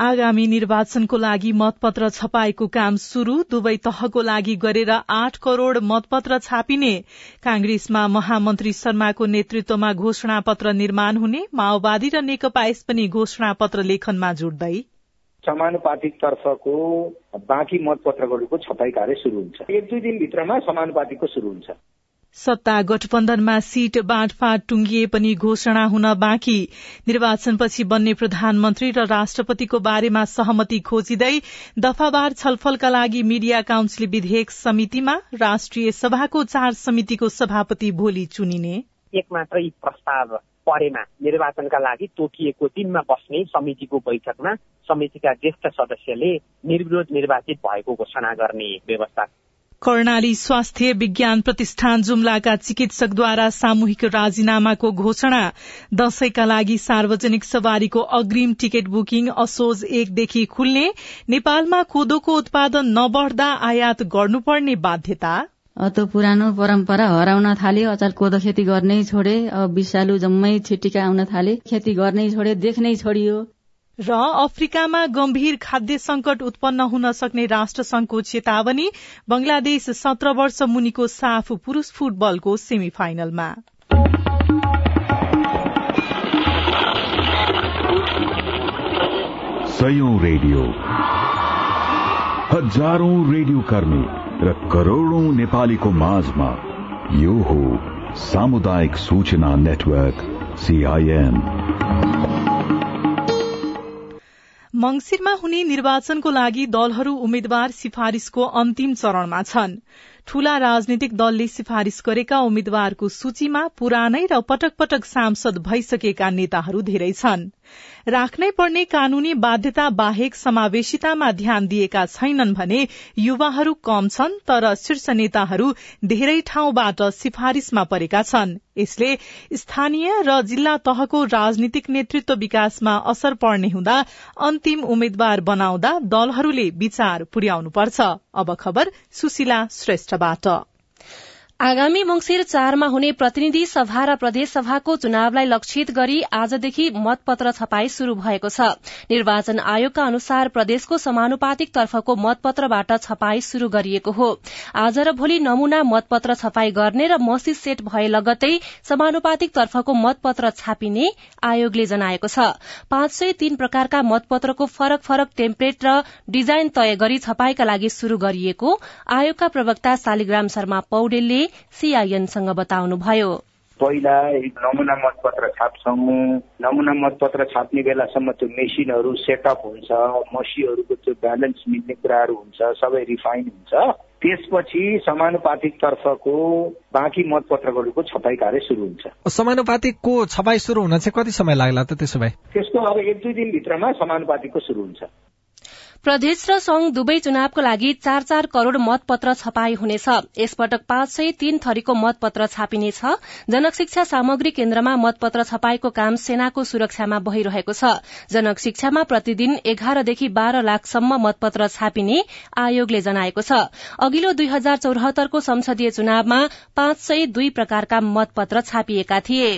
आगामी निर्वाचनको लागि मतपत्र छपाईको काम शुरू दुवै तहको लागि गरेर आठ करोड़ मतपत्र छापिने। कांग्रेसमा महामन्त्री शर्माको नेतृत्वमा घोषणा पत्र निर्माण हुने। माओवादी र नेकपा यस पनि घोषणा पत्र लेखनमा जुट्दै। समानुपातिक तर्फको बाँकी मतपत्रहरूको छपाई कार्य शुरू हुन्छ। एक दुई दिनभित्रमा समानुपातिकको शुरू हुन्छ। सत्ता गठबन्धनमा सीट बाँडफाँड टुंगिए पनि घोषणा हुन बाँकी। निर्वाचनपछि बन्ने प्रधानमन्त्री र राष्ट्रपतिको बारेमा सहमति खोजिँदै दफावार छलफलका लागि मीडिया काउन्सिल विधेयक समितिमा राष्ट्रिय सभाको चार समितिको सभापति भोलि चुनिने। एक मात्रै प्रस्ताव परेमा निर्वाचनका लागि तोकिएको दिनमा बस्ने समितिको बैठकमा समितिका ज्येष्ठ सदस्यले निर्विरोध निर्वाचित भएको घोषणा गर्ने व्यवस्था कर्णाली स्वास्थ्य विज्ञान प्रतिष्ठान जुम्लाका चिकित्सकद्वारा सामूहिक राजीनामाको घोषणा। दशैंका लागि सार्वजनिक सवारीको अग्रिम टिकट बुकिङ असोज एकदेखि खुल्ने। नेपालमा कोदोको उत्पादन नबढ्दा आयात गर्नुपर्ने बाध्यता। त्यो पुरानो परम्परा हराउन थाल्यो अचार कोदो खेती गर्नै छोडे अब विषालु जम्मै छिटिका आउन थाले। खेती गर्नै छोडे देख्नै छोडियो। र अफ्रिकामा गम्भीर खाद्य संकट उत्पन्न हुन सक्ने राष्ट्र संघको चेतावनी बंगलादेश सत्र वर्ष मुनिको साफ पुरूष फुटबलको सेमी फाइनलमा रेडियो। हजारौं रेडियो कर्मी र करोड़ौं नेपालीको माझमा यो हो सामुदायिक सूचना नेटवर्क सीआईएन मंगिरमा हुने निर्वाचनको लागि दलहरू उम्मेद्वार सिफारिशको अन्तिम चरणमा छन्। ठूला राजनीतिक दलले सिफारिश गरेका उम्मेद्वारको सूचीमा पुरानै र पटक पटक सांसद भइसकेका नेताहरू धेरै छन्। राख्नै पर्ने कानूनी बाध्यता बाहेक समावेशितामा ध्यान दिएका छैनन् भने युवाहरू कम छन् तर शीर्ष नेताहरू धेरै ठाउँबाट सिफारिशमा परेका छन्। यसले स्थानीय र जिल्ला तहको राजनीतिक नेतृत्व विकासमा असर पर्ने हुँदा अन्तिम उम्मेद्वार बनाउँदा दलहरूले विचार पुर्याउनुपर्छ अब खबर सुशीला श्रेष्ठबाट आगामी मंगिर चारमा हुने प्रतिनिधि सभा र प्रदेश सभाको चुनावलाई लक्षित गरी आजदेखि मतपत्र छपाई शुरू भएको छ। निर्वाचन आयोगका अनुसार प्रदेशको समानुपातिक तर्फको मतपत्रबाट छपाई शुरू गरिएको हो। आज र भोलि नमूना मतपत्र छपाई गर्ने र मसी सेट भए लगत्तै समानुपातिक तर्फको मतपत्र छापिने आयोगले जनाएको छ। पाँच सय तीन प्रकारका मतपत्रको फरक फरक टेम्प्लेट र डिजाइन तय गरी छपाईका लागि शुरू गरिएको आयोगका प्रवक्ता शालिग्राम शर्मा पौडेलले सीआईएनसँग बताउनुभयो। पहिला नमुना मतपत्र छाप्छौँ। नमुना मतपत्र छाप्ने बेलासम्म त्यो मेसिनहरू सेटअप हुन्छ मसीहरूको त्यो ब्यालेन्स मिल्ने कुराहरू हुन्छ सबै रिफाइन हुन्छ। त्यसपछि समानुपातिक तर्फको बाँकी मतपत्रहरूको छपाई कार्य सुरु हुन्छ। समानुपातिकको छपाई सुरु हुन चाहिँ कति समय लाग्ला त त्यसो भए? त्यसको अब एक दुई दिनभित्रमा समानुपातिकको सुरु हुन्छ। प्रदेश र संघ दुवै चुनावको लागि चार चार करोड़ मतपत्र छपाई हुनेछ। यसपटक पाँच सय तीन थरीको मतपत्र छापिनेछ। जनक शिक्षा सामग्री केन्द्रमा मतपत्र छपाईको काम सेनाको सुरक्षामा भइरहेको छ। जनक शिक्षामा प्रतिदिन एघारदेखि बाह्र लाखसम्म मतपत्र छापिने आयोगले जनाएको छ। अघिल्लो दुई हजार चौरात्तरको संसदीय चुनावमा पाँच सय दुई प्रकारका मतपत्र छापिएका थिए।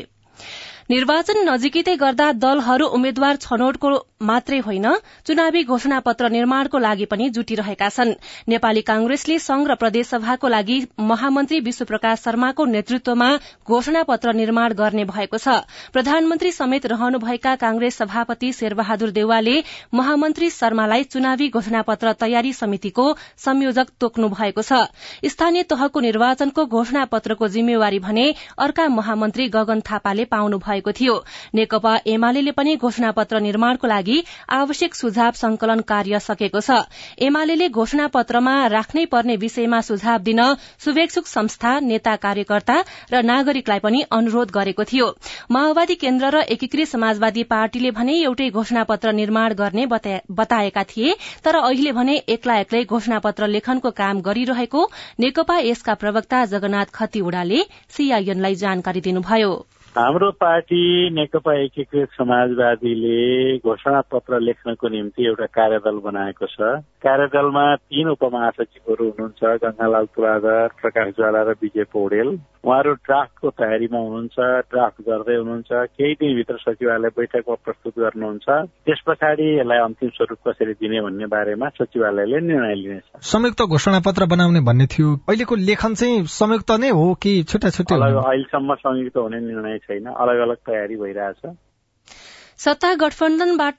निर्वाचन नजिकै गर्दा दलहरू उम्मेद्वार छनौटको मात्रै होइन चुनावी घोषणा पत्र निर्माणको लागि पनि जुटिरहेका छन्। नेपाली कांग्रेसले संघ र प्रदेशसभाको लागि महामन्त्री विश्वप्रकाश शर्माको नेतृत्वमा घोषणा पत्र निर्माण गर्ने भएको छ। प्रधानमन्त्री समेत रहनुभएका कांग्रेस सभापति शेरबहादुर देवालले महामन्त्री शर्मालाई चुनावी घोषणा पत्र तयारी समितिको संयोजक तोक्नु भएको छ। स्थानीय तहको निर्वाचनको घोषणा पत्रको जिम्मेवारी भने अर्का महामन्त्री गगन थापाले पाउनु भएको थियो। नेकपा एमाले पनि घोषणा पत्र निर्माणको लागि आवश्यक सुझाव संकलन कार्य सकेको छ। एमाले घोषणा पत्रमा राख्नै पर्ने विषयमा सुझाव दिन शुभेच्छुक संस्था नेता कार्यकर्ता र नागरिकलाई पनि अनुरोध गरेको थियो। माओवादी केन्द्र र एकीकृत समाजवादी पार्टीले भने एउटै घोषणा पत्र निर्माण गर्ने बताएका थिए तर अहिले भने एक्ला एक्लै घोषणा पत्र लेखनको काम गरिरहेको नेकपा यसका प्रवक्ता जगन्नाथ खतिवड़ाले सीआईएनलाई जानकारी दिनुभयो। हाम्रो पार्टी नेकपा एकीकृत समाजवादीले घोषणा पत्र लेख्नको निम्ति एउटा कार्यदल बनाएको छ। कार्यदलमा तीन उपमहासचिवहरू हुनुहुन्छ गंगालाल तुलाधर प्रकाश ज्वाला र विजय पौडेल। उहाँहरू ड्राफ्टको तयारीमा हुनुहुन्छ ड्राफ्ट गर्दै हुनुहुन्छ केही दिनभित्र सचिवालय बैठकमा प्रस्तुत गर्नुहुन्छ। त्यस पछाडि यसलाई अन्तिम स्वरूप कसरी दिने भन्ने बारेमा सचिवालयले निर्णय लिनेछ। संयुक्त घोषणा पत्र बनाउने भन्ने थियो। अहिलेको लेखन चाहिँ संयुक्त नै हो कि छुट्टा छुट्टै अहिलेसम्म संयुक्त हुने निर्णय छैन। अलग अलग तयारी भइरहेछ। सत्ता गठबन्धनबाट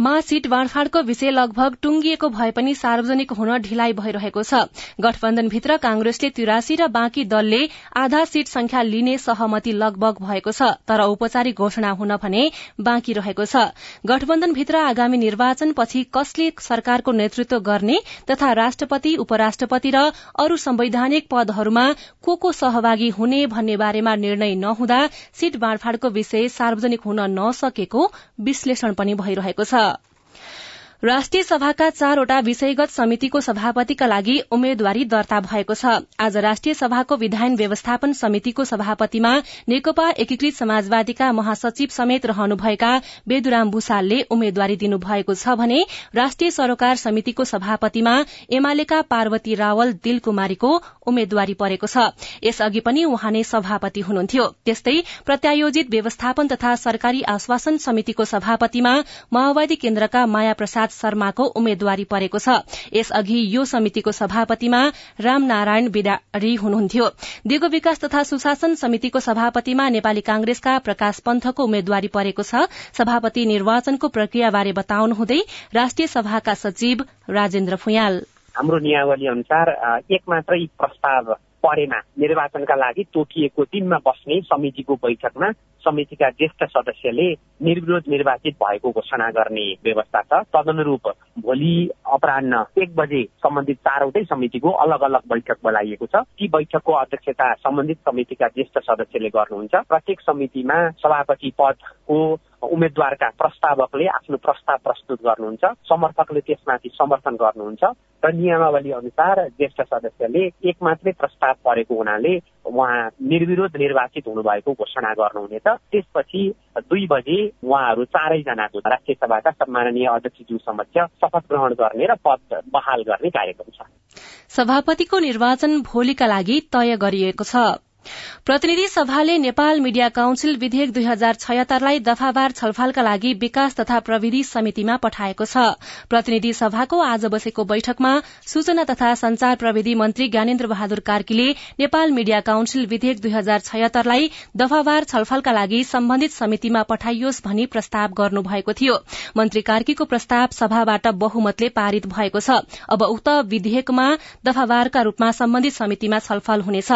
मा सीट बाँडफाँडको विषय लगभग टुंगिएको भए पनि सार्वजनिक हुन ढिलाइ भइरहेको छ। गठबन्धनभित्र कांग्रेसले तिरासी र बाँकी दलले आधा सीट संख्या लिने सहमति लगभग भएको छ तर औपचारिक घोषणा हुन भने बाँकी रहेको छ। गठबन्धनभित्र आगामी निर्वाचनपछि कसले सरकारको नेतृत्व गर्ने तथा राष्ट्रपति उपराष्ट्रपति र अरू संवैधानिक पदहरूमा को को सहभागी हुने भन्ने बारेमा निर्णय नहुँदा सीट बाँडफाँडको विषय सार्वजनिक हुन नसकेको विश्लेषण पनि भइरहेको छ। राष्ट्रिय सभाका चारवटा विषयगत समितिको सभापतिका लागि उम्मेद्वारी दर्ता भएको छ। आज राष्ट्रिय सभाको विधायन व्यवस्थापन समितिको सभापतिमा नेकपा एकीकृत समाजवादीका महासचिव समेत रहनुभएका बेदुराम भूषालले उम्मेद्वारी दिनुभएको छ भने राष्ट्रिय सरोकार समितिको सभापतिमा एमालेका पार्वती रावल दिल कुमारीको उम्मेद्वारी परेको छ। यसअघि पनि उहाँ नै सभापति हुनुहुन्थ्यो। त्यस्तै प्रत्यायोजित व्यवस्थापन तथा सरकारी आश्वासन समितिको सभापतिमा माओवादी केन्द्रका माया प्रसाद शर्माको उम्मेद्वारी परेको छ। यसअघि यो समितिको सभापतिमा रामनारायण बिडारी हुनुहुन्थ्यो। दिगो विकास तथा सुशासन समितिको सभापतिमा नेपाली कांग्रेसका प्रकाश पन्थको उम्मेद्वारी परेको छ। सभापति निर्वाचनको प्रक्रियाबारे बताउनुहुँदै राष्ट्रिय सभाका सचिव राजेन्द्र फुयाल। हाम्रो नियावली अनुसार एक मात्रै प्रस्ताव परेमा निर्वाचनका लागि तोकिएको दिनमा बस्ने समितिको बैठकमा समितिका ज्येष्ठ सदस्यले निर्विरोध निर्वाचित भएको घोषणा गर्ने व्यवस्था छ। तदनुरूप भोलि अपरान्न एक बजे सम्बन्धित चारवटै समितिको अलग अलग बैठक बोलाइएको छ। ती बैठकको अध्यक्षता सम्बन्धित समितिका ज्येष्ठ सदस्यले गर्नुहुन्छ। प्रत्येक समितिमा सभापति पदको उम्मेद्वारका प्रस्तावकले आफ्नो प्रस्ताव प्रस्तुत गर्नुहुन्छ। समर्थकले त्यसमाथि समर्थन गर्नुहुन्छ। र नियमावली अनुसार ज्येष्ठ सदस्यले एक मात्रै प्रस्ताव परेको हुनाले उहाँ निर्विरोध निर्वाचित हुनुभएको घोषणा गर्नुहुनेछ त्यसपछि दुई बजे उहाँहरू चारैजनाको राष्ट्रिय सभाका सम्माननीय अध्यक्षज्यू समक्ष शपथ ग्रहण गर्ने र पद बहाल गर्ने कार्यक्रम छ। सभापतिको निर्वाचन भोलिका लागि तय गरिएको छ। प्रतिनिधि सभाले नेपाल मिडिया काउन्सिल विधेयक दुई हजार छयत्तरलाई दफावार छलफलका लागि विकास तथा प्रविधि समितिमा पठाएको छ। प्रतिनिधि सभाको आज बसेको बैठकमा सूचना तथा संचार प्रविधि मन्त्री ज्ञानेन्द्र बहादुर कार्कीले नेपाल मिडिया काउन्सिल विधेयक दुई हजार छयत्तरलाई दफावार छलफलका लागि सम्बन्धित समितिमा पठाइयोस् भनी प्रस्ताव गर्नुभएको थियो। मन्त्री कार्कीको प्रस्ताव सभाबाट बहुमतले पारित भएको छ। अब उक्त विधेयकमा दफावारका रूपमा सम्बन्धित समितिमा छलफल हुनेछ।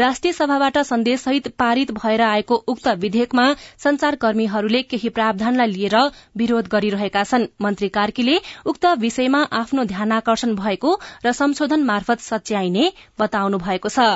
राष्ट्रिय सभाबाट सन्देशसहित पारित भएर आएको उक्त विधेयकमा संचारकर्मीहरूले केही प्रावधानलाई लिएर विरोध गरिरहेका छन्। मन्त्री कार्कीले उक्त विषयमा आफ्नो ध्यानकर्षण भएको र संशोधन मार्फत सच्याइने बताउनु भएको छ।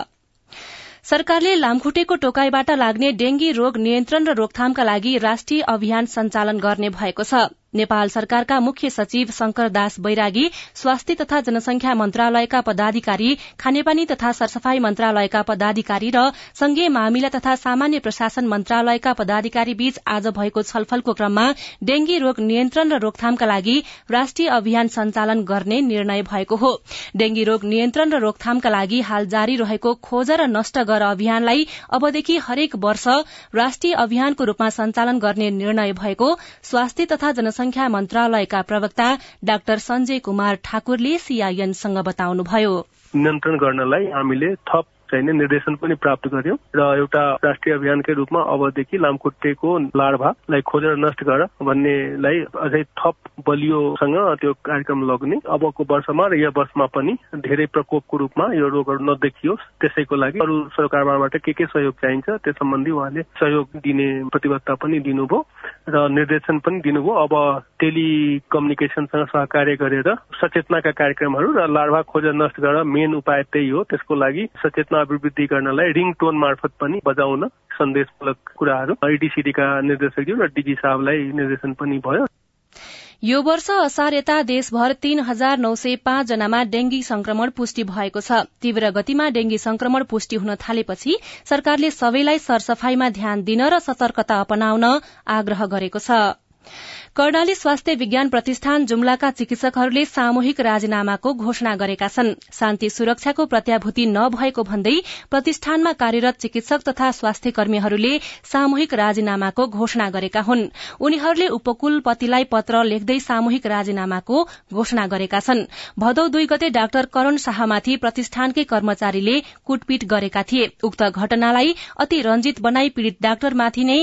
सरकारले लामखुट्टेको टोकाईबाट लाग्ने डेंगी रोग नियन्त्रण र रोकथामका लागि राष्ट्रिय अभियान सञ्चालन गर्ने भएको छ। नेपाल सरकारका मुख्य सचिव शंकर दास बैरागी स्वास्थ्य तथा जनसंख्या मन्त्रालयका पदाधिकारी खानेपानी तथा सरसफाई मन्त्रालयका पदाधिकारी र संघीय मामिला तथा सामान्य प्रशासन मन्त्रालयका पदाधिकारी बीच आज भएको छलफलको क्रममा डेंगी रोग नियन्त्रण र रोकथामका लागि राष्ट्रिय अभियान सञ्चालन गर्ने निर्णय भएको हो। डेंगी रोग नियन्त्रण र रोकथामका लागि हाल जारी रहेको खोज र नष्ट गर अभियानलाई अबदेखि हरेक वर्ष राष्ट्रिय अभियानको रूपमा सञ्चालन गर्ने निर्णय भएको स्वास्थ्य तथा जनसंख्या मन्त्रालयका प्रवक्ता डाक्टर संजय कुमार ठाकुरले सीआईएनसँग बताउनुभयो। नियन्त्रण गर्नलाई हामीले थप चाहिने निर्देशन पनि प्राप्त गर्यौं र एउटा राष्ट्रिय अभियानकै रूपमा अबदेखि लामखुट्टेको लार्भालाई खोजेर नष्ट गर भन्नेलाई अझै थप बलियोसँग त्यो कार्यक्रम लग्ने अबको वर्षमा र यो वर्षमा पनि धेरै प्रकोपको रूपमा यो रोगहरू नदेखियोस्। त्यसैको लागि अरू सरकारबाट के के सहयोग चाहिन्छ त्यस सम्बन्धी उहाँले सहयोग दिने प्रतिबद्धता पनि दिनुभयो र निर्देशन पनि दिनुभयो। अब टेलिकम्युनिकेसनसँग सहकार्य गरेर सचेतनाका कार्यक्रमहरू र लार्भा खोजेर नष्ट गरेर मेन उपाय त्यही हो। त्यसको लागि सचेतना अभिवृद्धि गर्नलाई रिङ टोन मार्फत पनि बजाउन सन्देशमूलक कुराहरू। आइडिसिडीका निर्देशकज्यू र डिजी साहबलाई निर्देशन पनि भयो। यो वर्ष असार यता देशभर तीन हजार नौ सय पाँच जनामा डेंगी संक्रमण पुष्टि भएको छ। तीव्र गतिमा डेंगी संक्रमण पुष्टि हुन थालेपछि सरकारले सबैलाई सरसफाईमा ध्यान दिन र सतर्कता अपनाउन आग्रह गरेको छ। कर्णाली स्वास्थ्य विज्ञान प्रतिष्ठान जुम्लाका चिकित्सकहरूले सामूहिक राजीनामाको घोषणा गरेका छन्। शान्ति सुरक्षाको प्रत्याभूति नभएको भन्दै प्रतिष्ठानमा कार्यरत चिकित्सक तथा स्वास्थ्य कर्मीहरूले सामूहिक राजीनामाको घोषणा गरेका हुन्। उनीहरूले उपकुलपतिलाई पत्र लेख्दै सामूहिक राजीनामाको घोषणा गरेका छन्। भदौ दुई गते डाक्टर करण शाहमाथि प्रतिष्ठानकै कर्मचारीले कुटपिट गरेका थिए। उक्त घटनालाई अति रंजित बनाई पीड़ित डाक्टरमाथि नै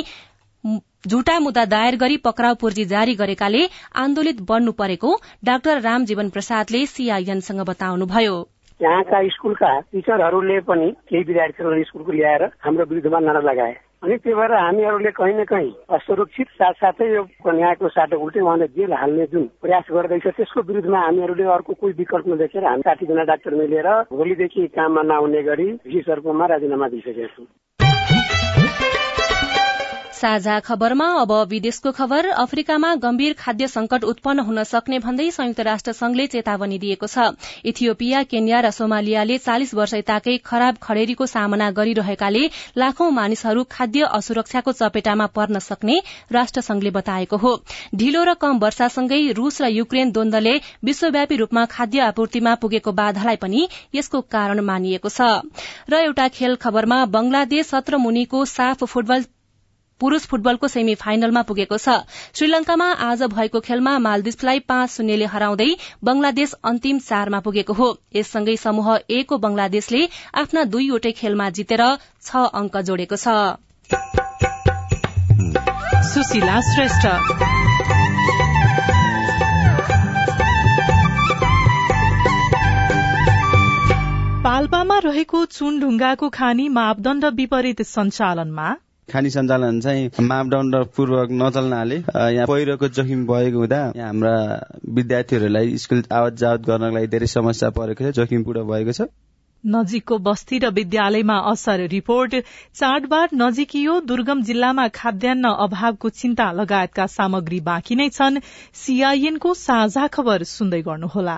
झुटा मुद्दा दायर गरी पक्राउ पूर्जी जारी गरेकाले आन्दोलित बन्नु परेको डाक्टर रामजीवन प्रसादले सीआईएनसँग बताउनुभयो। यहाँका स्कुलका टिचरहरूले पनि केही विद्यार्थीहरू स्कुलको ल्याएर हाम्रो विरुद्धमा नारा लगाए। अनि त्यही भएर हामीहरूले कहीँ न कहीँ असुरक्षित साथसाथै यो कन्याको साटो उल्टै उहाँले जेल हाल्ने जुन प्रयास गर्दैछ त्यसको विरुद्धमा हामीहरूले अर्को कोही विकल्प नदेखेर हामी साठीजना डाक्टर मिलेर भोलिदेखि काममा नआउने गरी भिसहरूकोमा राजीनामा दिइसकेका छौँ। साझा खबरमा अब विदेशको खबर अफ्रिकामा गम्भीर खाद्य संकट उत्पन्न हुन सक्ने भन्दै संयुक्त राष्ट्र संघले चेतावनी दिएको छ। इथियोपिया केन्या र सोमालियाले चालिस वर्ष यताकै खराब खडेरीको सामना गरिरहेकाले लाखौं मानिसहरू खाद्य असुरक्षाको चपेटामा पर्न सक्ने राष्ट्र संघले बताएको हो। ढिलो र कम वर्षासँगै रूस र युक्रेन द्वन्दले विश्वव्यापी रूपमा खाद्य आपूर्तिमा पुगेको बाधालाई पनि यसको कारण मानिएको छ। र एउटा खेल खबरमा बंगलादेश सत्र मुनिको साफ फुटबल पुरूष फुटबलको सेमी फाइनलमा पुगेको छ। श्रीलंकामा आज भएको खेलमा मालदिप्सलाई पाँच शून्यले हराउँदै बंगलादेश अन्तिम चारमा पुगेको हो। यससँगै समूह ए को बंगलादेशले आफ्ना दुईवटै खेलमा जितेर छ अंक जोडेको छ। पाल्पामा रहेको चुनढुङ्गाको खानी मापदण्ड विपरीत सञ्चालनमा खानी सञ्चालन चाहिँ मापदण्ड पूर्वक नचल्नाले यहाँ पहिरोको जोखिम भएको हुँदा यहाँ हाम्रा विद्यार्थीहरूलाई स्कुल आवत जावत गर्नको लागि धेरै समस्या परेको छ जोखिमपूर्ण भएको छ। नजिकको बस्ती र विद्यालयमा असर रिपोर्ट। चाडबाड नजिकियो दुर्गम जिल्लामा खाद्यान्न अभावको चिन्ता लगायतका सामग्री बाँकी नै छन्। सीआईएनको साझा खबर सुन्दै गर्नुहोला।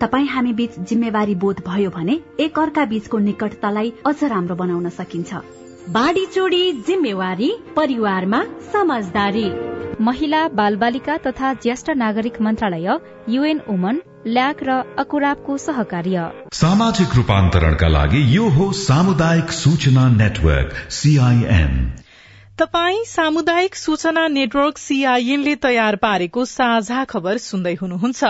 तपाईँ हामी बीच जिम्मेवारी बोध भयो भने एक अर्का बीचको निकटतालाई अझ राम्रो बनाउन सकिन्छ। बाढी चोडी जिम्मेवारी परिवारमा समझदारी। महिला बालबालिका तथा ज्येष्ठ नागरिक मन्त्रालय युएन ओमन ल्याक र अकुराबको सहकार्य। सामाजिक रूपान्तरणका लागि यो हो सामुदायिक सूचना नेटवर्क सीआईएन तपाई सामुदायिक सूचना नेटवर्क सीआईएनले तयार पारेको साझा खबर सुन्दै हुनुहुन्छ।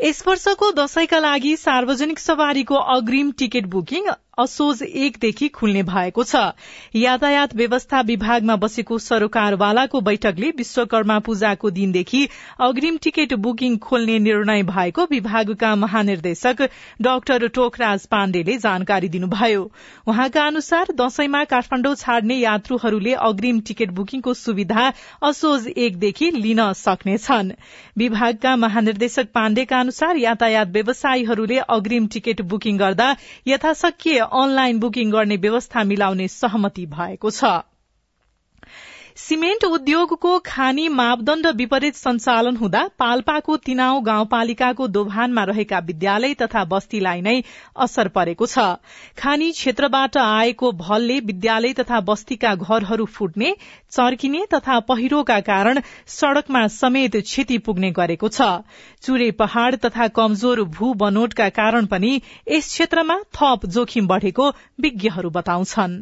यस वर्षको दशैंका लागि सार्वजनिक सवारीको अग्रिम टिकट बुकिङ असोज एकदेखि खुल्ने भएको छ। यातायात व्यवस्था विभागमा बसेको सरोकारवालाको बैठकले विश्वकर्मा पूजाको दिनदेखि अग्रिम टिकट बुकिङ खोल्ने निर्णय भएको विभागका महानिर्देशक डाक्टर टोकराज पाण्डेले जानकारी दिनुभयो। उहाँका अनुसार दशैंमा काठमाडौँ छाड्ने यात्रुहरूले अग्रिम टिकट बुकिङको सुविधा असोज एकदेखि लिन सक्नेछन्। विभागका महानिर्देशक पाण्डेका अनुसार यातायात व्यवसायीहरूले अग्रिम टिकट बुकिङ गर्दा यथाशक्य अनलाइन बुकिङ गर्ने व्यवस्था मिलाउने सहमति भएको छ। सिमेन्ट उद्योगको खानी मापदण्ड विपरीत सञ्चालन हुँदा पाल्पाको तिनाउ गाउँपालिकाको दोभानमा रहेका विद्यालय तथा बस्तीलाई नै असर परेको छ। खानी क्षेत्रबाट आएको भलले विद्यालय तथा बस्तीका घरहरू फुट्ने चर्किने तथा पहिरोका कारण सड़कमा समेत क्षति पुग्ने गरेको छ। चुरे पहाड़ तथा कमजोर भू बनोटका कारण पनि यस क्षेत्रमा थप जोखिम बढ़ेको विज्ञहरू बताउँछन्।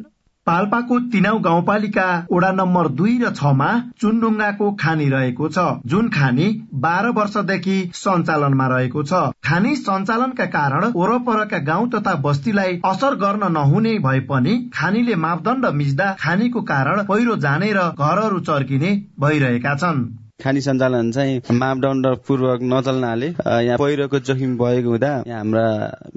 पाल्पाको तिनाउ गाउँपालिका वडा नम्बर दुई र छमा चुनढुङ्गाको खानी रहेको छ जुन खानी बाह्र वर्षदेखि सञ्चालनमा रहेको छ। खानी सञ्चालनका कारण वरपरका गाउँ तथा बस्तीलाई असर गर्न नहुने भए पनि खानीले मापदण्ड मिच्दा खानीको कारण पहिरो जाने र घरहरू चर्किने भइरहेका छन्। खानी सञ्चालन चाहिँ मापदण्ड पूर्वक नचल्नाले यहाँ पहिरोको जोखिम भएको हुँदा यहाँ हाम्रा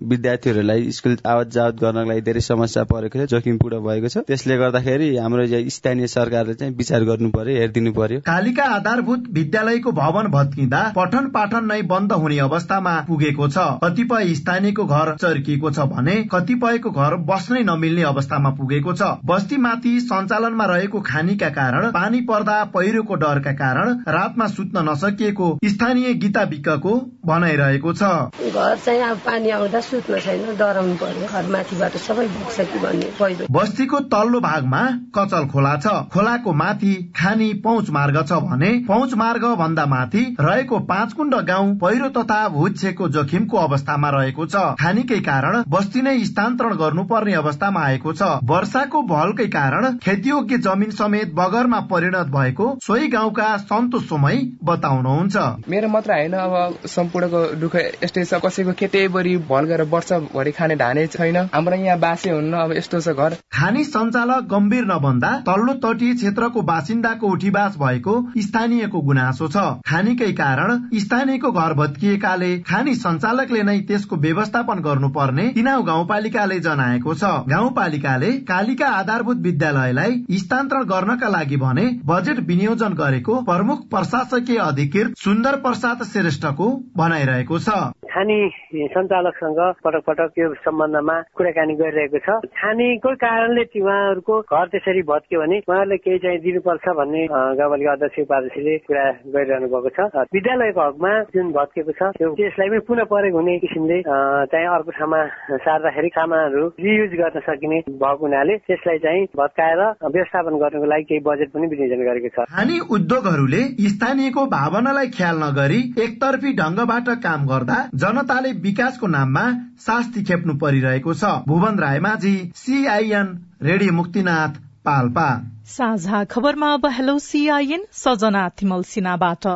विद्यार्थीहरूलाई स्कुल आवत जावत गर्नको लागि धेरै समस्या परेको छ जोखिम पुरा भएको छ। त्यसले गर्दाखेरि हाम्रो स्थानीय सरकारले चाहिँ विचार गर्नु पर्यो हेरिदिनु पर्यो कालिका आधारभूत विद्यालयको भवन भत्किँदा पठन पाठन नै बन्द हुने अवस्थामा पुगेको छ। कतिपय स्थानीयको घर चर्किएको छ भने कतिपयको घर बस्नै नमिल्ने अवस्थामा पुगेको छ। बस्तीमाथि सञ्चालनमा रहेको खानीका कारण पानी पर्दा पहिरोको डरका कारण रातमा सुत्न नसकिएको स्थानीय गीता विकको भनाइरहेको छ। घर चाहिँ अब पानी आउँदा सुत्न छैन डराउनु पर्यो। घर माथिबाट सबै कि भन्ने पहिरो। बस्तीको तल्लो भागमा कचल खोला छ। खोलाको माथि खानी पहुँच मार्ग छ भने पहुँच मार्ग भन्दा माथि रहेको पाँच कुण्ड गाउँ पहिरो तथा भुच्छेको जोखिमको अवस्थामा रहेको छ। खानीकै कारण बस्ती नै स्थानान्तरण गर्नुपर्ने अवस्थामा आएको छ। वर्षाको भलकै कारण खेतीयोग्य जमिन समेत बगरमा परिणत भएको सोही गाउँका सन्तोष समय बताउनुहुन्छ। मेरो मात्र होइन अब सम्पूर्णको दुःख यस्तै छ। कसैको खेतैभरि भल गरेर वर्षभरि खाने धाने छैन। हाम्रो यहाँ बासे हुन्न अब यस्तो छ घर। खानी सञ्चालक गम्भीर नभन्दा तल्लो तटीय क्षेत्रको बासिन्दाको उठीबास भएको स्थानीयको गुनासो छ। खानीकै कारण स्थानीयको घर भत्किएकाले खानी सञ्चालकले नै त्यसको व्यवस्थापन गर्नुपर्ने तिनाउ गाउँपालिकाले जनाएको छ। गाउँपालिकाले कालिका आधारभूत विद्यालयलाई स्थानान्तरण गर्नका लागि भने बजेट विनियोजन गरेको प्रमुख प्रशासकीय अधिकृत सुन्दर प्रसाद श्रेष्ठको भनाइरहेको छ। खानी सञ्चालकसँग पटक पटक यो सम्बन्धमा कुराकानी गरिरहेको छ। खानीको कारणले उहाँहरूको घर त्यसरी भत्क्यो भने उहाँहरूले केही चाहिँ दिनुपर्छ भन्ने गाउँपालिका अध्यक्ष उपाध्यक्षले कुरा गरिरहनु भएको छ। विद्यालयको हकमा जुन भत्केको छ त्यो त्यसलाई पनि पुनः प्रयोग हुने किसिमले चाहिँ अर्को ठाउँमा सार्दाखेरि सामानहरू रियुज गर्न सकिने भएको हुनाले त्यसलाई चाहिँ भत्काएर व्यवस्थापन गर्नको लागि केही बजेट पनि विनियोजन गरेको छ। खानी उद्योगहरूले स्थानीयको भावनालाई ख्याल नगरी एकतर्फी ढंगबाट काम गर्दा जनताले विकासको नाममा शास्ति खेप्नु परिरहेको छ। Bhuwan Raimajhi CIN radio Muktinath Palpa. साझा खबरमा अब हेलो सीआईएन सजना तिमल सिन्हाबाट।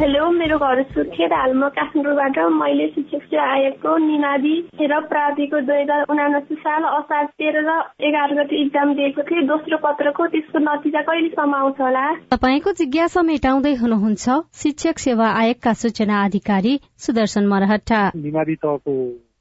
हेलो मेरो घर सुर्खेत हाल म काठमाडौँबाट मैले शिक्षक सेवा आयोगको निमावि र प्राविको दुई हजार उनासी साल असार तेह्र र एघार गते इक्जाम दिएको थिएँ। दोस्रो पत्रको त्यसको नतिजा कहिलेसम्म आउँछ होला? तपाईँको जिज्ञासा मेटाउँदै हुनुहुन्छ शिक्षक सेवा आयोगका सूचना अधिकारी सुदर्शन मरहट्टा। निमावि तहको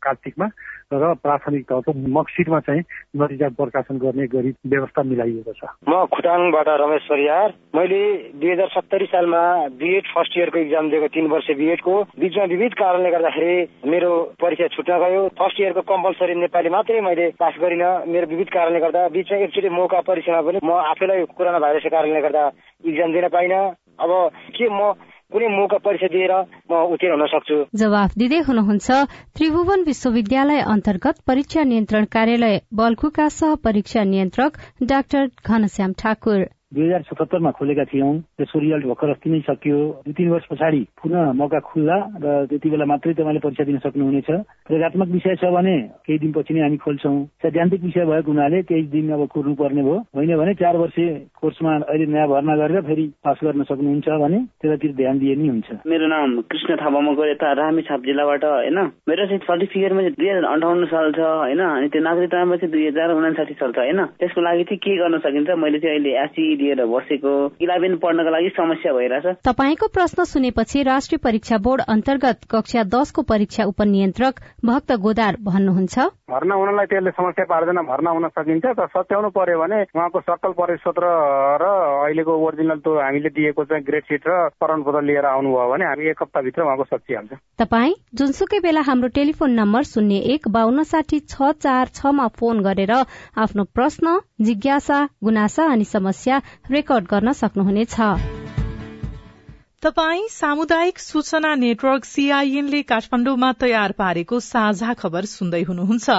कार्तिकमा। र प्राथमिक तहको मक्सिरमा चाहिँ नतिजा प्रकाशन गर्ने गरी व्यवस्था मिलाइएको छ। म खुटाङबाट रमेश परियार। मैले दुई हजार सत्तरी सालमा बिएड फर्स्ट इयरको इक्जाम दिएको तीन वर्ष बिएडको बिचमा विविध कारणले गर्दाखेरि मेरो परीक्षा छुट्न गयो। फर्स्ट इयरको कम्पलसरी नेपाली मात्रै मैले पास गरिनँ। मेरो विविध कारणले गर्दा बिचमा एकचोटि मौका परीक्षामा पनि म आफैलाई कोरोना भाइरसको कारणले गर्दा इक्जाम दिन पाइनँ। अब के म कुनै मौका परीक्षा दिएर म उत्तीर्ण हुन सक्छु। जवाफ दिँदै हुनुहुन्छ त्रिभुवन विश्वविद्यालय अन्तर्गत परीक्षा नियन्त्रण कार्यालय बल्खुका सह परीक्षा नियन्त्रक डाक्टर घनश्याम ठाकुर। दुई हजार सतहत्तरमा खोलेका थियौँ। त्यसको रिजल्ट भर्खर अस्ति नै सकियो। दुई तिन वर्ष पछाडि पुनः मौका खुल्ला र त्यति बेला मात्रै तपाईँले परीक्षा दिन सक्नुहुनेछ। प्रयोगत्मक विषय छ भने केही दिनपछि नै हामी खोल्छौँ। सैद्धान्तिक विषय भएको हुनाले केही दिन अब कुर्नु पर्ने भयो। होइन भने चार वर्ष कोर्समा अहिले नयाँ भर्ना गरेर फेरि पास गर्न सक्नुहुन्छ भने त्यतातिर ध्यान दिए नै हुन्छ। मेरो नाम कृष्ण थापा मगर यता रामेछाप जिल्लाबाट होइन? मेरो चाहिँ सर्टिफिकेटमा चाहिँ दुई हजार अन्ठाउन्न साल छ होइन? अनि त्यो नागरिकतामा चाहिँ दुई हजार उनासाठी साल छ होइन? त्यसको लागि चाहिँ के गर्न सकिन्छ? मैले चाहिँ अहिले एसी लिएर बसेको इलेभेन पढ्नको लागि समस्या भइरहेछ। तपाईँको प्रश्न सुनेपछि राष्ट्रिय परीक्षा बोर्ड अन्तर्गत कक्षा दसको परीक्षा उपनियन्त्रक भक्त गोदार भन्नुहुन्छ। भर्ना हुनलाई त्यसले समस्या पार्दैन भर्ना हुन सकिन्छ तर सच्याउनु पर्यो भने उहाँको सकल परिपत्र र अहिलेको ओरिजिनल त्यो हामीले दिएको चाहिँ ग्रेड सिट र प्रमाणपत्र लिएर आउनुभयो भने हामी एक हप्ताभित्र उहाँको सकिहाल्छ तपाई जुनसुकै बेला हाम्रो टेलिफोन नम्बर शून्य एक बान्न साठी छ चार छमा फोन गरेर आफ्नो प्रश्न जिज्ञासा गुनासा अनि समस्या रेकर्ड गर्न सक्नुहुनेछ तपाई सामुदायिक सूचना नेटवर्क सीआईएनले काठमाडौँमा तयार पारेको साझा खबर सुन्दै हुनुहुन्छ।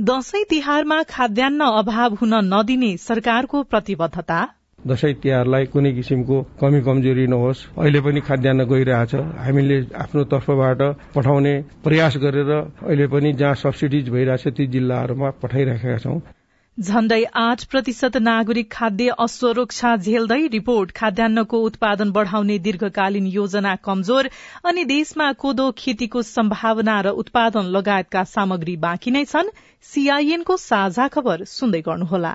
दशैं तिहारमा खाद्यान्न अभाव हुन नदिने सरकारको प्रतिबद्धता? दशैं तिहारलाई कुनै किसिमको कमी कमजोरी नहोस्। अहिले पनि खाद्यान्न गइरहेछ। हामीले आफ्नो तर्फबाट पठाउने प्रयास गरेर अहिले पनि जहाँ सब्सिडिज भइरहेछ ती जिल्लाहरूमा पठाइराखेका छौं। झण्डै आठ प्रतिशत नागरिक खाद्य असुरक्षा झेल्दै रिपोर्ट खाद्यान्नको उत्पादन बढ़ाउने दीर्घकालीन योजना कमजोर अनि देशमा कोदो खेतीको सम्भावना र उत्पादन लगायतका सामग्री बाँकी नै छन्। सीआईएनको साझा खबर सुन्दै गर्नुहोला।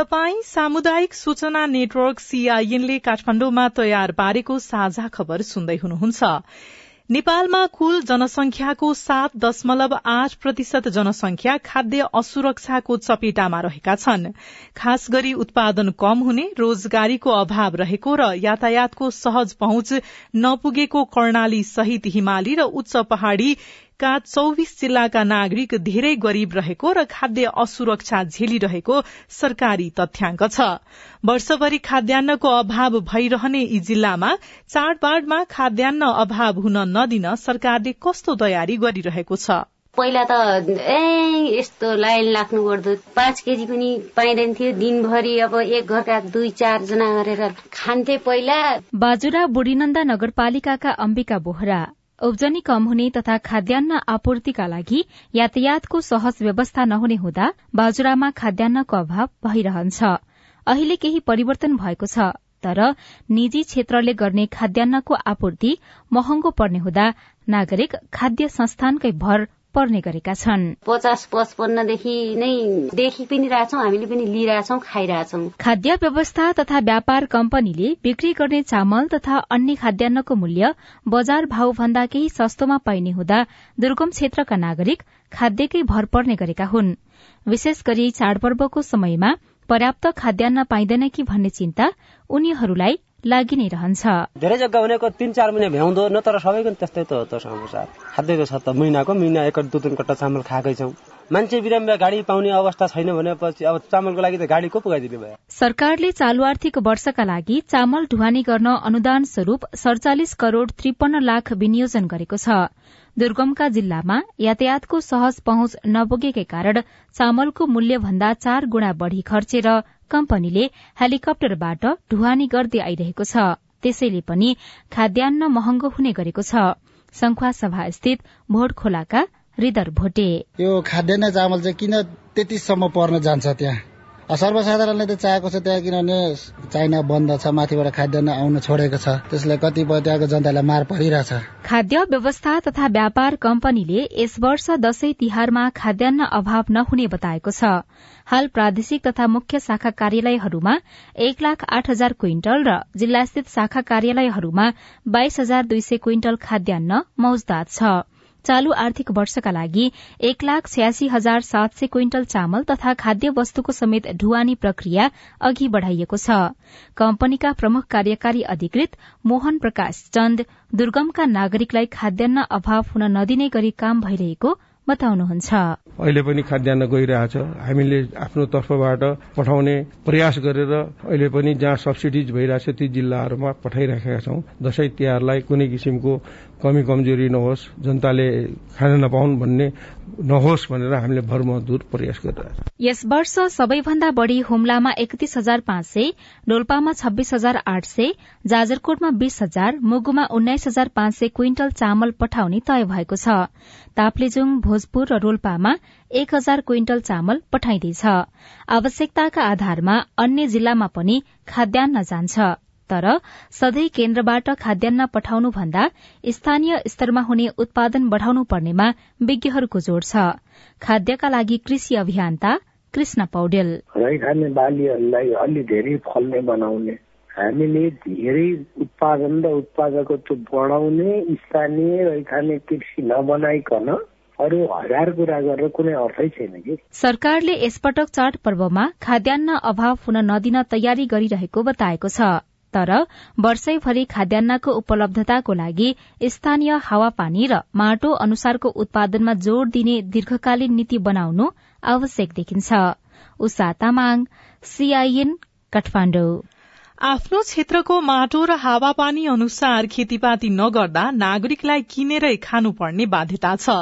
तपाई सामुदायिक सूचना नेटवर्क सीआईएनले काठमाडौँमा तयार पारेको साझा खबर सुन्दै हुनुहुन्छ। नेपालमा कुल जनसंख्याको सात दशमलव आठ प्रतिशत जनसंख्या खाद्य असुरक्षाको चपेटामा रहेका छन्। खास गरी उत्पादन कम हुने रोजगारीको अभाव रहेको र यातायातको सहज पहुँच नपुगेको कर्णाली सहित हिमाली र उच्च पहाड़ी का चौविस जिल्लाका नागरिक धेरै गरीब रहेको र खाद्य असुरक्षा झेलिरहेको सरकारी तथ्याङ्क छ। वर्षभरि खाद्यान्नको अभाव भइरहने यी जिल्लामा चाडबाडमा खाद्यान्न अभाव हुन नदिन सरकारले कस्तो तयारी गरिरहेको छ? पहिला त ए यस्तो लाइन लाग्नु पर्दो। पाँच केजी पनि पाइँदैन थियो। दिनभरि अब एक घरका दुई चारजना गरेर खान्थे पहिला। बाजुरा बुढीनन्दा नगरपालिकाका अम्बिका बोहरा। उब्जनी कम हुने तथा खाद्यान्न आपूर्तिका लागि यातायातको सहज व्यवस्था नहुने हुँदा बाजुरामा खाद्यान्नको अभाव भइरहन्छ। अहिले केही परिवर्तन भएको छ तर निजी क्षेत्रले गर्ने खाद्यान्नको आपूर्ति महँगो पर्ने हुँदा नागरिक खाद्य संस्थानकै भर पर्ने गरेका छन्। पचास पचपन्नदेखि नै देखि पनि रहेछौँ हामीले पनि लिइरहेछौँ खाइरहेछौँ। खाद्य व्यवस्था तथा व्यापार कम्पनीले बिक्री गर्ने चामल तथा अन्य खाद्यान्नको मूल्य बजार भाव भन्दा केही सस्तोमा पाइने हुँदा दुर्गम क्षेत्रका नागरिक खाद्यकै भर पर्ने गरेका हुन्। विशेष गरी चाडपर्वको समयमा पर्याप्त खाद्यान्न पाइँदैन कि भन्ने चिन्ता उनीहरूलाई लागि नै रहन्छ। धेरै जग्गा भनेको तिन चार महिना भ्याउँदो न तर सबैको त्यस्तै त हो त समस्या खाद्यको छ त महिनाको महिना एक दुई तिन कट्टा चामल खाएकै छौँ। मान्छे बिरामी गाडी पाउने अवस्था छैन भनेपछि अब चामलको लागि त गाडी को पुगाइदिने भयो? सरकारले चालू आर्थिक वर्षका लागि चामल ढुवानी गर्न अनुदान स्वरूप सड़चालिस करोड़ त्रिपन्न लाख विनियोजन गरेको छ। दुर्गमका जिल्लामा यातायातको सहज पहुँच नपुगेकै कारण चामलको मूल्य भन्दा चार गुणा बढ़ी खर्चेर कम्पनीले हेलिकप्टरबाट ढुवानी गर्दै आइरहेको छ। त्यसैले पनि खाद्यान्न महँगो हुने गरेको छ। संखुवा सभा स्थित भोट खोलाका हृदर भोटे। यो खाद्यान्न चामल चाहिँ किन त्यतिसम्म पर्न जान्छ त्यहाँ? सर्वसाधारणले त चाहेको छ त्यहाँ किनभने चाइना बन्द छ माथिबाट खाद्यान्न आउन छोडेको छ। त्यसले कतिपय त्यहाँको जनतालाई मार परिरहेछ। खाद्य व्यवस्था तथा व्यापार कम्पनीले यस वर्ष दशैं तिहारमा खाद्यान्न अभाव नहुने बताएको छ। हाल प्रादेशिक तथा मुख्य शाखा कार्यालयहरूमा एक लाख आठ हजार क्विन्टल र जिल्लास्थित शाखा कार्यालयहरूमा बाइस हजार दुई सय क्विन्टल खाद्यान्न मौजदात छ। चालू आर्थिक वर्षका लागि एक लाख छयासी हजार सात सय क्विन्टल चामल तथा खाद्य वस्तुको समेत ढुवानी प्रक्रिया अघि बढ़ाइएको छ। कम्पनीका प्रमुख कार्यकारी अधिकृत मोहन प्रकाश चन्द दुर्गमका नागरिकलाई खाद्यान्न अभाव हुन नदिने गरी काम भइरहेको बताउनुहुन्छ। अहिले पनि खाद्यान्न गइरहेछ। हामीले आफ्नो तर्फबाट पठाउने प्रयास गरेर अहिले पनि जहाँ सब्सिडिज भइरहेछ ती जिल्लाहरूमा पठाइराखेका छौं। दशैं तिहारलाई कुनै किसिमको कमी कमजोरी नहोस् जनताले खान नपाउन् भन्ने नहोस् भनेर हामीले भरमदुर प्रयास गरिरहेछौँ। यस वर्ष सबैभन्दा बढ़ी हुम्लामा एकतीस हजार पाँच सय डोल्पामा छब्बीस हजार आठ सय जाजरकोटमा बीस हजार मुगुमा उन्नाइस हजार पाँच सय क्विन्टल चामल पठाउने तय भएको छ। ताप्लेजुङ भोजपुर र रोल्पामा एक हजार क्विन्टल चामल पठाइँदैछ। आवश्यकताका आधारमा अन्य जिल्लामा पनि खाद्यान्न जान्छ। तर सधैँ केन्द्रबाट खाद्यान्न पठाउनु भन्दा स्थानीय स्तरमा हुने उत्पादन बढ़ाउनु पर्नेमा विज्ञहरूको जोड़ छ। खाद्यका लागि कृषि अभियन्ता कृष्ण पौडेल। खाने बालीहरूलाई अलि धेरै फल्ने बनाउने हामीले धेरै उत्पादन र उत्पादकत्व बढाउने स्थानीय रैखाने कृषि नबनाइकन अरू हजार कुरा गरेर कुनै अर्थै छैन कि। सरकारले यसपटक चाड पर्वमा खाद्यान्न अभाव हुन नदिन तयारी गरिरहेको बताएको छ। तर वर्षैभरि खाद्यान्नको उपलब्धताको लागि स्थानीय हावापानी र माटो अनुसारको उत्पादनमा जोड़ दिने दीर्घकालीन नीति बनाउनु आवश्यक देखिन्छ। उषा तामाङ सीआईएन काठमाडौँ। आफ्नो क्षेत्रको माटो र हावापानी अनुसार खेतीपाती नगर्दा नागरिकलाई किनेरै खानुपर्ने बाध्यता छ।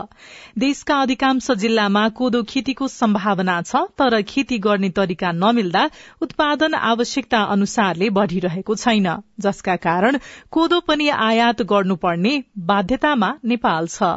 देशका अधिकांश जिल्लामा कोदो खेतीको सम्भावना छ तर खेती गर्ने तरिका नमिल्दा उत्पादन आवश्यकता अनुसारले बढ़िरहेको छैन। जसका कारण कोदो पनि आयात गर्नुपर्ने बाध्यतामा नेपाल छ।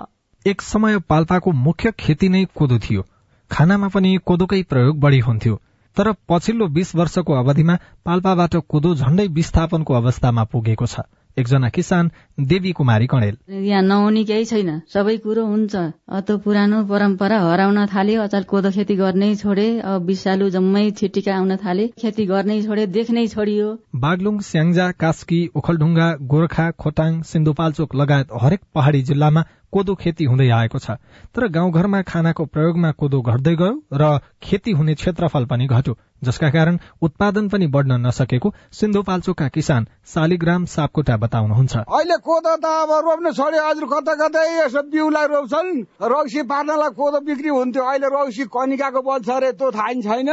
एक समय पाल्पाको मुख्य खेती नै कोदो थियो। खानामा पनि कोदोकै प्रयोग बढ़ी हुन्थ्यो। तर पछिल्लो बीस वर्षको अवधिमा पाल्पाबाट कोदो झण्डै विस्थापनको अवस्थामा पुगेको छ। एकजना किसान देवी कुमारी कणेल। यहाँ नहुने केही छैन। सबै कुरो हुन्छ। अतो पुरानो परम्परा हराउन थाल्यो अचार कोदो खेती गर्नै छोडे अब विषालु जम्मै छिटिका आउन थाले खेती गर्नै छोडे देख्नै छोडियो। बागलुङ स्याङ्जा कास्की ओखलढुङ्गा गोर्खा खोटाङ सिन्धुपाल्चोक लगायत हरेक पहाड़ी जिल्लामा कोदो खेती हुँदै आएको छ। तर गाउँघरमा खानाको प्रयोगमा कोदो घट्दै गयो र खेती हुने क्षेत्रफल पनि घट्यो जसका कारण उत्पादन पनि बढ़न नसकेको सिन्धुपाल्चोकका किसान शालिग्राम सापकोटा बताउनुहुन्छ। अहिले कोदो त अब रोप्न छोड्यो हजुर कता कतै यसो बिउलाई रोप्छन्? रौसी पार्नलाई कोदो बिक्री हुन्थ्यो। अहिले रौसी कनिकाको बल्छ अरे त्यो थाहा छैन।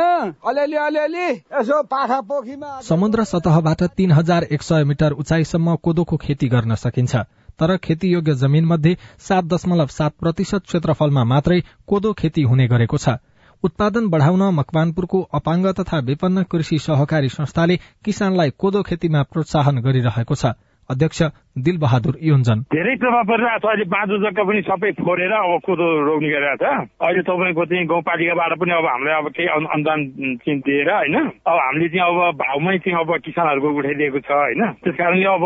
अलिअलि अलिअलि यसो पाखा पोखीमा समुद्र सतहबाट तीन हजार एक सय मिटर उचाइसम्म कोदोको खेती गर्न सकिन्छ। तर खेतीयोग्य जमीन मध्ये सात दशमलव सात प्रतिशत क्षेत्रफलमा मात्रै कोदो खेती हुने गरेको छ। उत्पादन बढ़ाउन मकवानपुरको अपाङ्ग तथा विपन्न कृषि सहकारी संस्थाले किसानलाई कोदो खेतीमा प्रोत्साहन गरिरहेको छ। अध्यक्ष दिल बहादुर योन्जन। धेरै प्रभाव परिरहेको छ। अहिले बाँझो जग्गा पनि सबै फोरेर अब कोदो रोप्ने गरिरहेको छ। अहिले तपाईँको चाहिँ गाउँपालिकाबाट पनि अब हामीलाई अब केही अनुदान चाहिँ दिएर होइन अब हामीले चाहिँ अब भाउमै चाहिँ अब किसानहरूको उठाइदिएको छ होइन। त्यस कारणले अब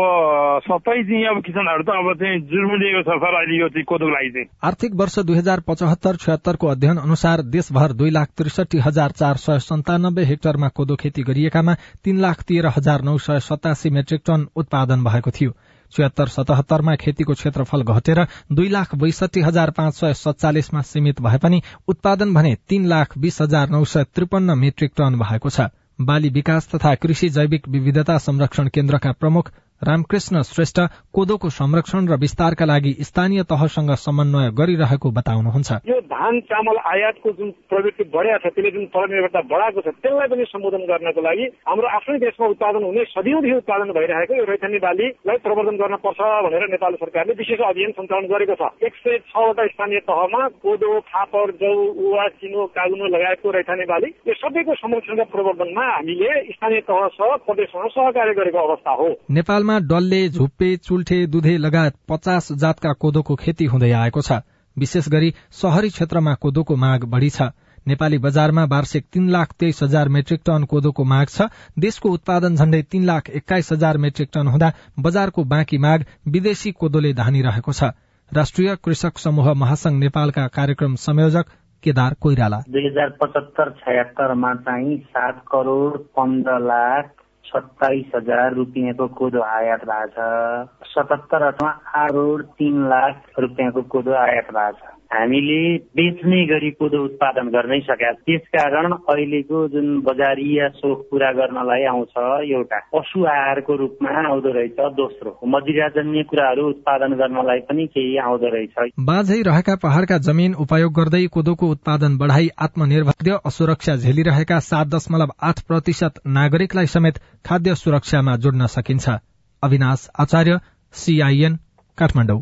सबै चाहिँ अब किसानहरू त अब चाहिँ जुर्मिलिएको छ सर अहिले यो चाहिँ कोदोको लागि चाहिँ। आर्थिक वर्ष दुई हजार पचहत्तर छयत्तरको अध्ययन अनुसार देशभर दुई लाख त्रिसठी हजार चार सय सन्तानब्बे हेक्टरमा कोदो खेती गरिएकामा तीन लाख तेह्र हजार नौ सय सतासी मेट्रिक टन उत्पादन भएको थियो। छिहत्तर सतहत्तरमा खेतीको क्षेत्रफल घटेर दुई लाख बैसठी हजार पाँच सय सत्तालिसमा सीमित भए पनि उत्पादन भने तीन लाख बीस हजार नौ सय त्रिपन्न मेट्रिक टन भएको छ। बाली विकास तथा कृषि जैविक विविधता संरक्षण केन्द्रका प्रमुख रामकृष्ण श्रेष्ठ कोदोको संरक्षण र विस्तारका लागि स्थानीय तहसँग समन्वय गरिरहेको बताउनुहुन्छ। यो धान चामल आयातको जुन प्रवृत्ति बढिया छ त्यसले जुन परनिर्भरता बढाएको छ त्यसलाई पनि सम्बोधन गर्नको लागि हाम्रो आफ्नै देशमा उत्पादन हुने सदियौँदेखि उत्पादन भइरहेको यो रैथानी बालीलाई प्रवर्धन गर्न पर्छ भनेर नेपाल सरकारले विशेष अभियान सञ्चालन गरेको छ। एक सय छवटा स्थानीय तहमा कोदो फापर जौ उवा चिनो कागुनो लगायतको रैथाने बाली यो सबैको संरक्षण र प्रवर्धनमा हामीले स्थानीय तहसँग प्रदेशसँग सहकार्य गरेको अवस्था हो। नेपालमा डल्ले झुप्पे चुल्ठे दुधे लगायत पचास जातका कोदोको खेती हुँदै आएको छ। विशेष गरी शहरी क्षेत्रमा कोदोको माग बढ़ी छ। नेपाली बजारमा वार्षिक तीन लाख तेइस हजार मेट्रिक टन कोदोको माग छ। देशको उत्पादन झण्डै तीन लाख एक्काइस हजार मेट्रिक टन हुँदा बजारको बाँकी माग विदेशी कोदोले धानिरहेको छ। राष्ट्रिय कृषक समूह महासंघ नेपालका कार्यक्रम संयोजक केदार कोइराला। दुई हजार पचहत्तर छयत्तरमा चाहिँ सात करोड़ पन्ध्र लाख सत्ताइस हजार रुपियाँको कोदो आयात भएको छ। सतहत्तर अथवा आठ करोड़ तीन लाख रुपियाँको कोदो आयात भएको छ। हामीले बेच्ने गरी कोदो उत्पादन गर्नै सकेका त्यसकारण अहिलेको जुन बजारीय सोख पूरा गर्नलाई आउँछ एउटा पशु आहारको रूपमा आउँदो रहेछ दोस्रो मदिराजन्य कुराहरू उत्पादन गर्नलाई पनि केही आउँदो रहेछ। बाझै रहेका पहाड़का जमीन उपयोग गर्दै कोदोको उत्पादन बढ़ाई आत्मनिर्भर असुरक्षा झेलिरहेका सात दशमलव आठ प्रतिशत नागरिकलाई समेत खाद्य सुरक्षामा जोड्न सकिन्छ। अविनाश आचार्य सीआईएन काठमाडौँ।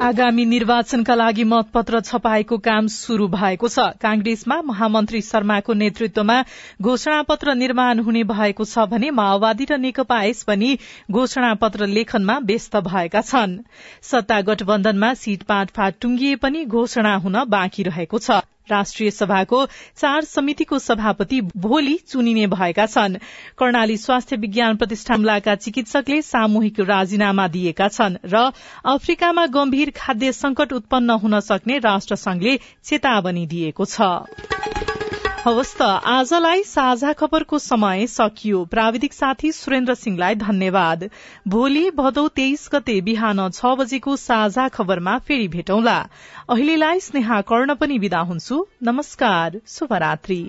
आगामी निर्वाचनका लागि मतपत्र छपाएको काम शुरू भएको छ। कांग्रेसमा महामन्त्री शर्माको नेतृत्वमा घोषणा पत्र निर्माण हुने भएको छ भने माओवादी र नेकपा यस पनि घोषणा पत्र लेखनमा व्यस्त भएका छन्। सत्ता गठबन्धनमा सीट फाँट टुंगिए पनि घोषणा हुन बाँकी रहेको छ। राष्ट्रिय सभाको चार समितिको सभापति भोलि चुनिने भएका छन्। कर्णाली स्वास्थ्य विज्ञान प्रतिष्ठानका चिकित्सकले सामूहिक राजीनामा दिएका छन् र अफ्रिकामा गम्भीर खाद्य संकट उत्पन्न हुन सक्ने राष्ट्र संघले चेतावनी दिएको छ। हवस् त। आजलाई साझा खबरको समय सकियो। प्राविधिक साथी सुरेन्द्र सिंहलाई धन्यवाद। भोलि भदौ तेइस गते बिहान छ बजेको साझा खबरमा फेरि भेटौंला। अहिलेलाई स्नेहा कर्ण पनि विदा हुन्छु। नमस्कार। शुभरात्री।